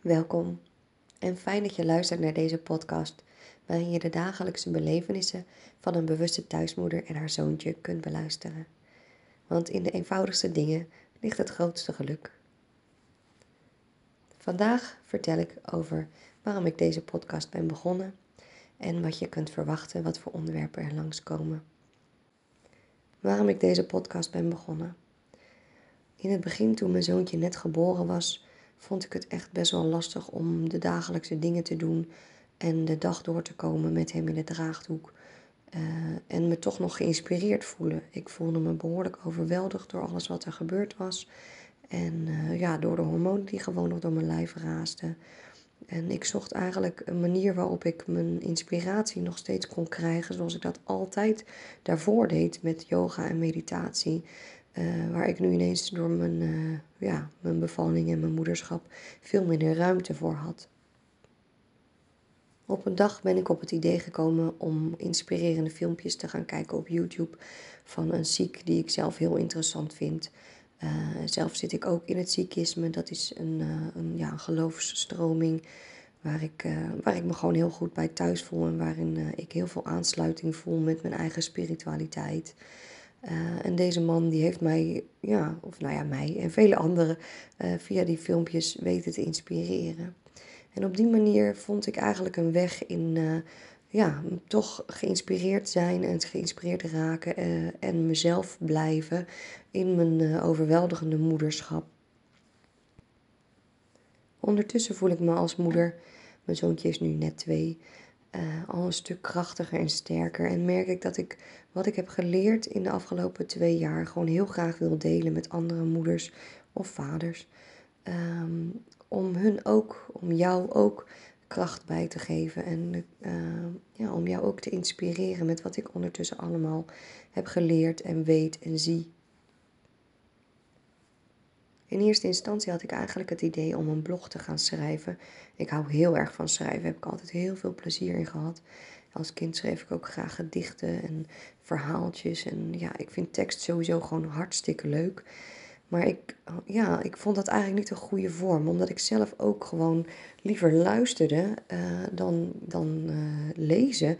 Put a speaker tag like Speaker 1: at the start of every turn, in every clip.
Speaker 1: Welkom en fijn dat je luistert naar deze podcast, waarin je de dagelijkse belevenissen van een bewuste thuismoeder en haar zoontje kunt beluisteren. Want in de eenvoudigste dingen ligt het grootste geluk. Vandaag vertel ik over waarom ik deze podcast ben begonnen en wat je kunt verwachten, wat voor onderwerpen er langskomen. Waarom ik deze podcast ben begonnen. In het begin, toen mijn zoontje net geboren was, vond ik het echt best wel lastig om de dagelijkse dingen te doen en de dag door te komen met hem in de draagdoek. Uh, en me toch nog geïnspireerd voelen. Ik voelde me behoorlijk overweldigd door alles wat er gebeurd was. En uh, ja, door de hormonen die gewoon nog door mijn lijf raasden. En ik zocht eigenlijk een manier waarop ik mijn inspiratie nog steeds kon krijgen, zoals ik dat altijd daarvoor deed met yoga en meditatie. Uh, waar ik nu ineens door mijn, uh, ja, mijn bevalling en mijn moederschap veel minder ruimte voor had. Op een dag ben ik op het idee gekomen om inspirerende filmpjes te gaan kijken op YouTube van een ziek die ik zelf heel interessant vind. Uh, zelf zit ik ook in het ziekisme. Dat is een, een, ja, geloofsstroming waar ik, waar ik me gewoon heel goed bij thuis voel en waarin ik heel veel aansluiting voel met mijn eigen spiritualiteit. Uh, en deze man die heeft mij, ja, of nou ja, mij en vele anderen uh, via die filmpjes weten te inspireren. En op die manier vond ik eigenlijk een weg in, uh, ja, toch geïnspireerd zijn en geïnspireerd raken en mezelf blijven in mijn overweldigende moederschap. Ondertussen voel ik me als moeder, mijn zoontje is nu net twee, uh, al een stuk krachtiger en sterker. En merk ik dat ik wat ik heb geleerd in de afgelopen twee jaar gewoon heel graag wil delen met andere moeders of vaders. Um, om hun ook, om jou ook kracht bij te geven. En uh, ja, om jou ook te inspireren met wat ik ondertussen allemaal heb geleerd en weet en zie. In eerste instantie had ik eigenlijk het idee om een blog te gaan schrijven. Ik hou heel erg van schrijven, heb ik altijd heel veel plezier in gehad. Als kind schreef ik ook graag gedichten en verhaaltjes. En ja, ik vind tekst sowieso gewoon hartstikke leuk. Maar ik, ja, ik vond dat eigenlijk niet een goede vorm, omdat ik zelf ook gewoon liever luisterde uh, dan, dan uh, lezen.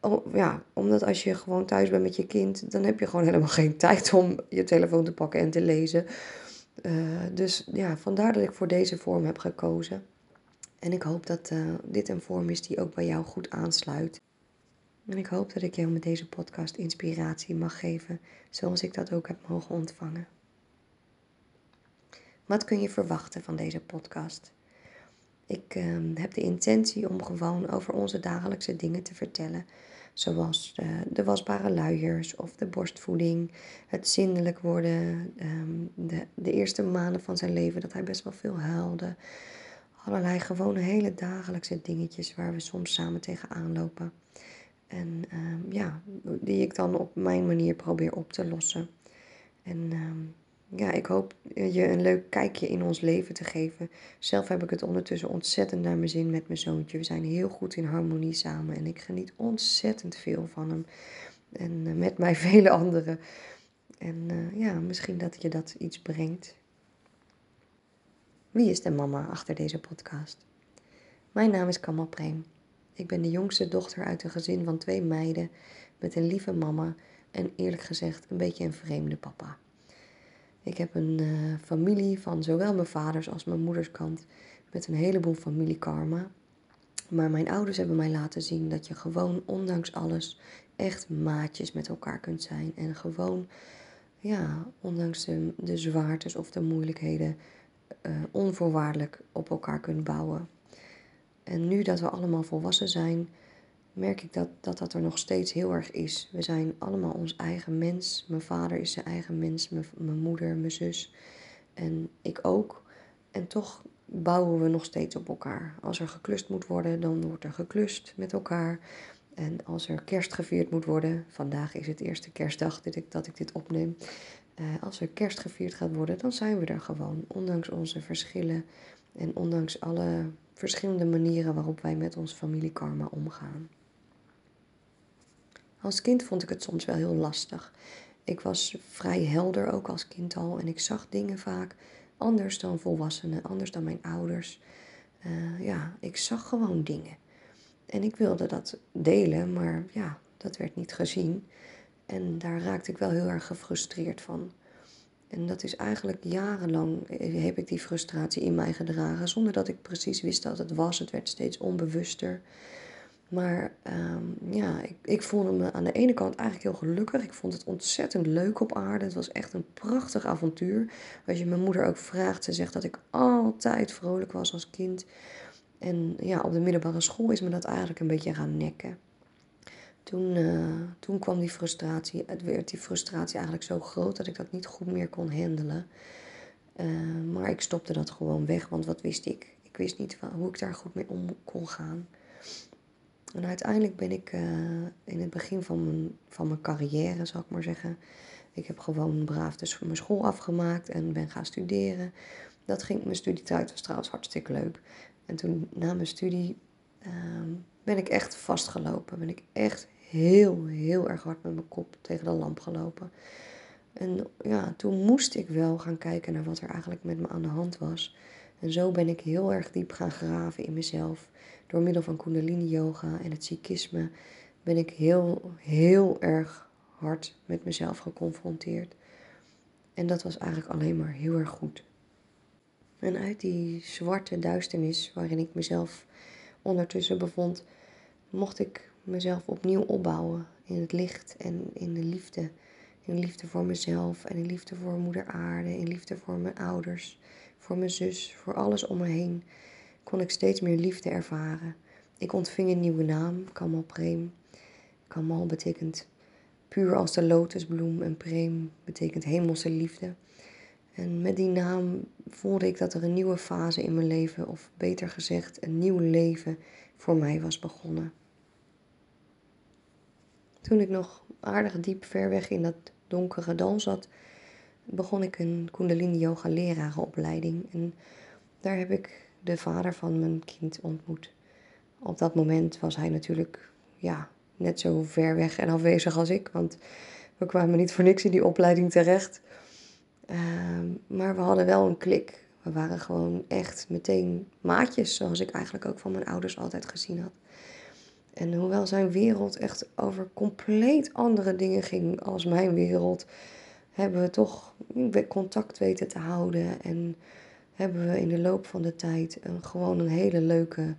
Speaker 1: Oh, ja, omdat als je gewoon thuis bent met je kind, dan heb je gewoon helemaal geen tijd om je telefoon te pakken en te lezen. Uh, dus ja, vandaar dat ik voor deze vorm heb gekozen. En ik hoop dat uh, dit een vorm is die ook bij jou goed aansluit. En ik hoop dat ik jou met deze podcast inspiratie mag geven, zoals ik dat ook heb mogen ontvangen. Wat kun je verwachten van deze podcast? Ik uh, heb de intentie om gewoon over onze dagelijkse dingen te vertellen Zoals de, de wasbare luiers of de borstvoeding, het zindelijk worden, um, de, de eerste maanden van zijn leven dat hij best wel veel huilde. Allerlei gewone hele dagelijkse dingetjes waar we soms samen tegenaan lopen. En um, ja, die ik dan op mijn manier probeer op te lossen. En um, ja, ik hoop je een leuk kijkje in ons leven te geven. Zelf heb ik het ondertussen ontzettend naar mijn zin met mijn zoontje. We zijn heel goed in harmonie samen en ik geniet ontzettend veel van hem. En uh, met mij vele anderen. En uh, ja, misschien dat je dat iets brengt. Wie is de mama achter deze podcast? Mijn naam is Kamal Preem. Ik ben de jongste dochter uit een gezin van twee meiden met een lieve mama en eerlijk gezegd een beetje een vreemde papa. Ik heb een uh, familie van zowel mijn vaders als mijn moeders kant met een heleboel familiekarma. Maar mijn ouders hebben mij laten zien dat je gewoon, ondanks alles, echt maatjes met elkaar kunt zijn. En gewoon, ja, ondanks de, de zwaartes of de moeilijkheden, uh, onvoorwaardelijk op elkaar kunt bouwen. En nu dat we allemaal volwassen zijn, merk ik dat, dat dat er nog steeds heel erg is. We zijn allemaal ons eigen mens. Mijn vader is zijn eigen mens, mijn, moeder, mijn zus en ik ook. En toch bouwen we nog steeds op elkaar. Als er geklust moet worden, dan wordt er geklust met elkaar. En als er kerst gevierd moet worden, vandaag is het eerste kerstdag dat ik, dat ik dit opneem. Uh, als er kerst gevierd gaat worden, dan zijn we er gewoon. Ondanks onze verschillen en ondanks alle verschillende manieren waarop wij met ons familiekarma omgaan. Als kind vond ik het soms wel heel lastig. Ik was vrij helder ook als kind al en ik zag dingen vaak anders dan volwassenen, anders dan mijn ouders. Uh, ja, ik zag gewoon dingen. En ik wilde dat delen, maar ja, dat werd niet gezien. En daar raakte ik wel heel erg gefrustreerd van. En dat is eigenlijk jarenlang eh, heb ik die frustratie in mij gedragen, zonder dat ik precies wist dat het was. Het werd steeds onbewuster. Maar um, ja, ik, ik voelde me aan de ene kant eigenlijk heel gelukkig. Ik vond het ontzettend leuk op aarde. Het was echt een prachtig avontuur. Als je mijn moeder ook vraagt, ze zegt dat ik altijd vrolijk was als kind. En ja, op de middelbare school is me dat eigenlijk een beetje gaan nekken. Toen, uh, toen kwam die frustratie, het werd die frustratie eigenlijk zo groot dat ik dat niet goed meer kon handelen. Uh, maar ik stopte dat gewoon weg, want wat wist ik? Ik wist niet hoe ik daar goed mee om kon gaan. En uiteindelijk ben ik uh, in het begin van mijn, van mijn carrière, zal ik maar zeggen. Ik heb gewoon braaf dus mijn school afgemaakt en ben gaan studeren. Dat ging, mijn studietijd was trouwens hartstikke leuk. En toen na mijn studie uh, ben ik echt vastgelopen. Ben ik echt heel, heel erg hard met mijn kop tegen de lamp gelopen. En ja, toen moest ik wel gaan kijken naar wat er eigenlijk met me aan de hand was. En zo ben ik heel erg diep gaan graven in mezelf. Door middel van Kundalini Yoga en het psychisme ben ik heel, heel erg hard met mezelf geconfronteerd. En dat was eigenlijk alleen maar heel erg goed. En uit die zwarte duisternis waarin ik mezelf ondertussen bevond, mocht ik mezelf opnieuw opbouwen in het licht en in de liefde. In liefde voor mezelf en in liefde voor moeder aarde, in liefde voor mijn ouders, voor mijn zus, voor alles om me heen, kon ik steeds meer liefde ervaren. Ik ontving een nieuwe naam, Kamal Preem. Kamal betekent puur als de lotusbloem en Preem betekent hemelse liefde. En met die naam voelde ik dat er een nieuwe fase in mijn leven, of beter gezegd, een nieuw leven voor mij was begonnen. Toen ik nog aardig diep ver weg in dat donkere dal zat, begon ik een Kundalini Yoga lerarenopleiding. En daar heb ik de vader van mijn kind ontmoet. Op dat moment was hij natuurlijk ja, net zo ver weg en afwezig als ik, want we kwamen niet voor niks in die opleiding terecht. Ehm, maar we hadden wel een klik. We waren gewoon echt meteen maatjes, zoals ik eigenlijk ook van mijn ouders altijd gezien had. En hoewel zijn wereld echt over compleet andere dingen ging als mijn wereld, hebben we toch contact weten te houden. En hebben we in de loop van de tijd een, gewoon een hele leuke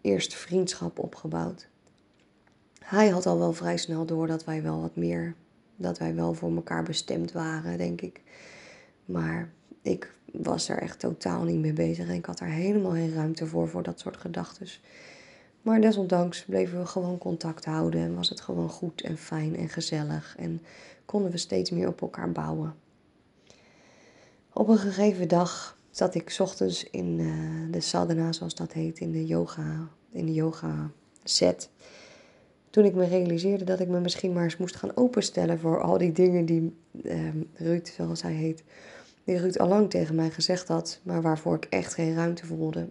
Speaker 1: eerste vriendschap opgebouwd. Hij had al wel vrij snel door dat wij wel wat meer, dat wij wel voor elkaar bestemd waren, denk ik. Maar ik was er echt totaal niet mee bezig en ik had er helemaal geen ruimte voor, voor dat soort gedachten. Maar desondanks bleven we gewoon contact houden en was het gewoon goed en fijn en gezellig en konden we steeds meer op elkaar bouwen. Op een gegeven dag zat ik ochtends in uh, de sadhana, zoals dat heet, in de yoga, in de yoga set. Toen ik me realiseerde dat ik me misschien maar eens moest gaan openstellen voor al die dingen die uh, Ruud, zoals hij heet, die Ruud al lang tegen mij gezegd had, maar waarvoor ik echt geen ruimte voelde.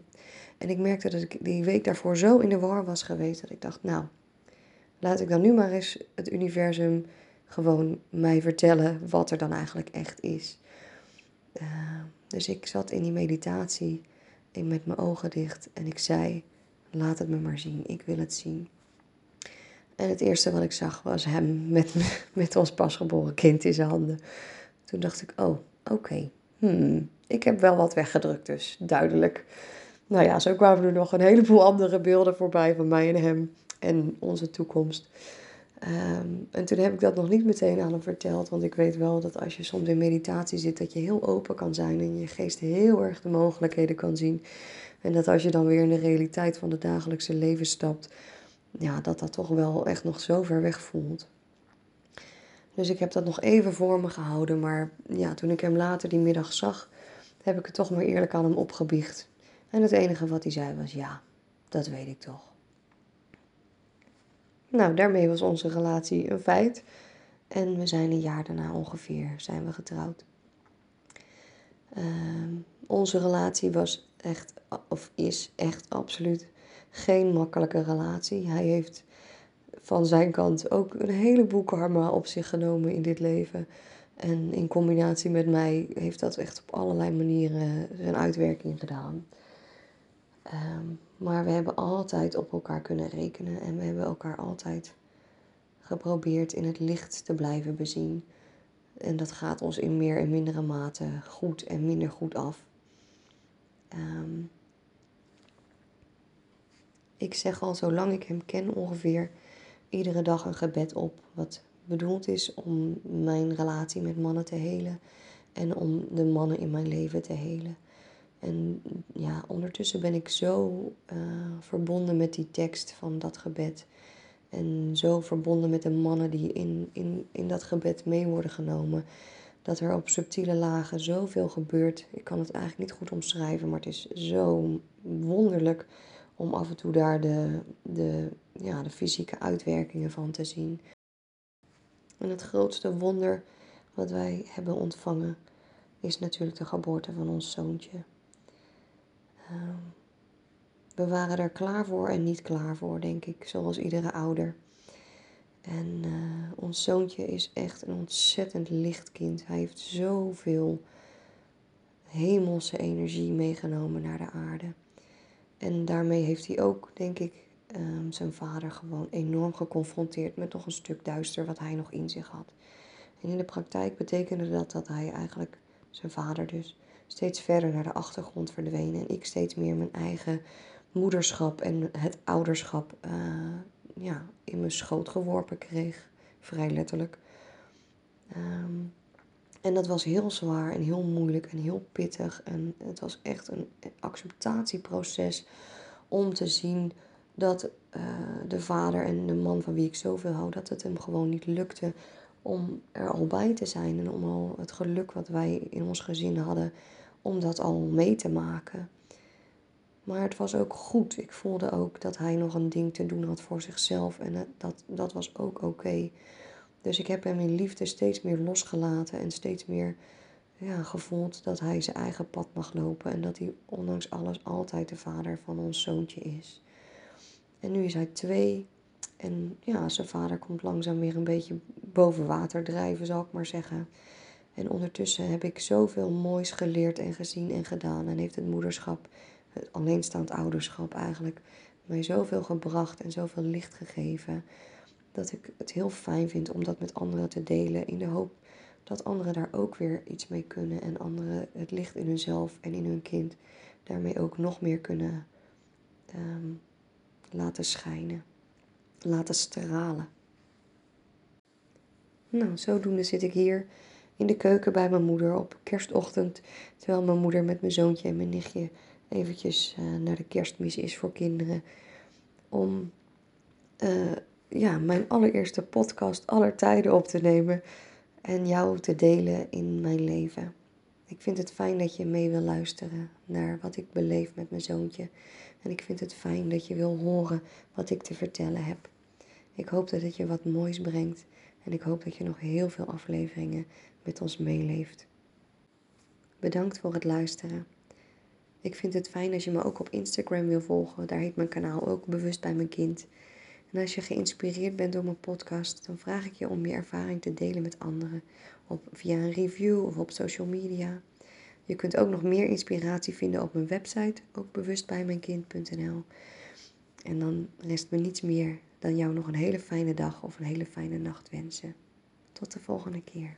Speaker 1: En ik merkte dat ik die week daarvoor zo in de war was geweest dat ik dacht, nou, laat ik dan nu maar eens het universum gewoon mij vertellen wat er dan eigenlijk echt is. Dus ik zat in die meditatie met mijn ogen dicht en ik zei: Laat het me maar zien, ik wil het zien. En het eerste wat ik zag was hem met, met ons pasgeboren kind in zijn handen. Toen dacht ik: Oh, oké. Hmm, ik heb wel wat weggedrukt, dus duidelijk. Nou ja, zo kwamen er nog een heleboel andere beelden voorbij van mij en hem en onze toekomst. Ehm, en toen heb ik dat nog niet meteen aan hem verteld, want ik weet wel dat als je soms in meditatie zit, dat je heel open kan zijn en je geest heel erg de mogelijkheden kan zien. En dat als je dan weer in de realiteit van het dagelijkse leven stapt, ja, dat dat toch wel echt nog zo ver weg voelt. Dus ik heb dat nog even voor me gehouden, maar ja, toen ik hem later die middag zag, heb ik het toch maar eerlijk aan hem opgebiecht. En het enige wat hij zei was: Ja, dat weet ik toch. Nou, daarmee was onze relatie een feit. En we zijn een jaar daarna ongeveer zijn we getrouwd. Uh, onze relatie was echt, of is echt absoluut geen makkelijke relatie. Hij heeft van zijn kant ook een heleboel karma op zich genomen in dit leven. En in combinatie met mij heeft dat echt op allerlei manieren zijn uitwerking gedaan. Ehm, maar we hebben altijd op elkaar kunnen rekenen en we hebben elkaar altijd geprobeerd in het licht te blijven bezien. En dat gaat ons in meer en mindere mate goed en minder goed af. Ehm, ik zeg al zolang ik hem ken ongeveer iedere dag een gebed op. Wat bedoeld is om mijn relatie met mannen te helen. En om de mannen in mijn leven te helen. En ja, ondertussen ben ik zo uh, verbonden met die tekst van dat gebed. En zo verbonden met de mannen die in, in, in dat gebed mee worden genomen. Dat er op subtiele lagen zoveel gebeurt. Ik kan het eigenlijk niet goed omschrijven, maar het is zo wonderlijk om af en toe daar de, de, ja, de fysieke uitwerkingen van te zien. En het grootste wonder wat wij hebben ontvangen is natuurlijk de geboorte van ons zoontje. Ehm, we waren er klaar voor en niet klaar voor, denk ik, zoals iedere ouder. En uh, ons zoontje is echt een ontzettend licht kind. Hij heeft zoveel hemelse energie meegenomen naar de aarde. En daarmee heeft hij ook, denk ik, um, zijn vader gewoon enorm geconfronteerd met nog een stuk duister wat hij nog in zich had. En in de praktijk betekende dat dat hij eigenlijk, zijn vader dus, steeds verder naar de achtergrond verdween. En ik steeds meer mijn eigen moederschap en het ouderschap uh, ja, in mijn schoot geworpen kreeg. Vrij letterlijk. Um, en dat was heel zwaar en heel moeilijk en heel pittig. En het was echt een acceptatieproces om te zien dat uh, de vader en de man van wie ik zoveel hou, dat het hem gewoon niet lukte om er al bij te zijn. En om al het geluk wat wij in ons gezin hadden, om dat al mee te maken. Maar het was ook goed. Ik voelde ook dat hij nog een ding te doen had voor zichzelf. En dat, dat was ook oké. Dus ik heb hem in liefde steeds meer losgelaten en steeds meer ja, gevoeld dat hij zijn eigen pad mag lopen. En dat hij ondanks alles altijd de vader van ons zoontje is. En nu is hij twee. En ja, zijn vader komt langzaam weer een beetje boven water drijven, zal ik maar zeggen. En ondertussen heb ik zoveel moois geleerd en gezien en gedaan. En heeft het moederschap, het alleenstaand ouderschap eigenlijk, mij zoveel gebracht en zoveel licht gegeven dat ik het heel fijn vind om dat met anderen te delen. In de hoop dat anderen daar ook weer iets mee kunnen. En anderen het licht in hunzelf en in hun kind daarmee ook nog meer kunnen ehm, laten schijnen. Laten stralen. Nou, zodoende zit ik hier in de keuken bij mijn moeder op kerstochtend. Terwijl mijn moeder met mijn zoontje en mijn nichtje eventjes uh, naar de kerstmis is voor kinderen. Om uh, ja, mijn allereerste podcast aller tijden op te nemen en jou te delen in mijn leven. Ik vind het fijn dat je mee wil luisteren naar wat ik beleef met mijn zoontje. En ik vind het fijn dat je wil horen wat ik te vertellen heb. Ik hoop dat het je wat moois brengt en ik hoop dat je nog heel veel afleveringen met ons meeleeft. Bedankt voor het luisteren. Ik vind het fijn als je me ook op Instagram wil volgen. Daar heet mijn kanaal ook Bewust bij mijn kind. En als je geïnspireerd bent door mijn podcast, dan vraag ik je om je ervaring te delen met anderen. Op, via een review of op social media. Je kunt ook nog meer inspiratie vinden op mijn website, ook bewustbijmijnkind.nl. En dan rest me niets meer dan jou nog een hele fijne dag of een hele fijne nacht wensen. Tot de volgende keer.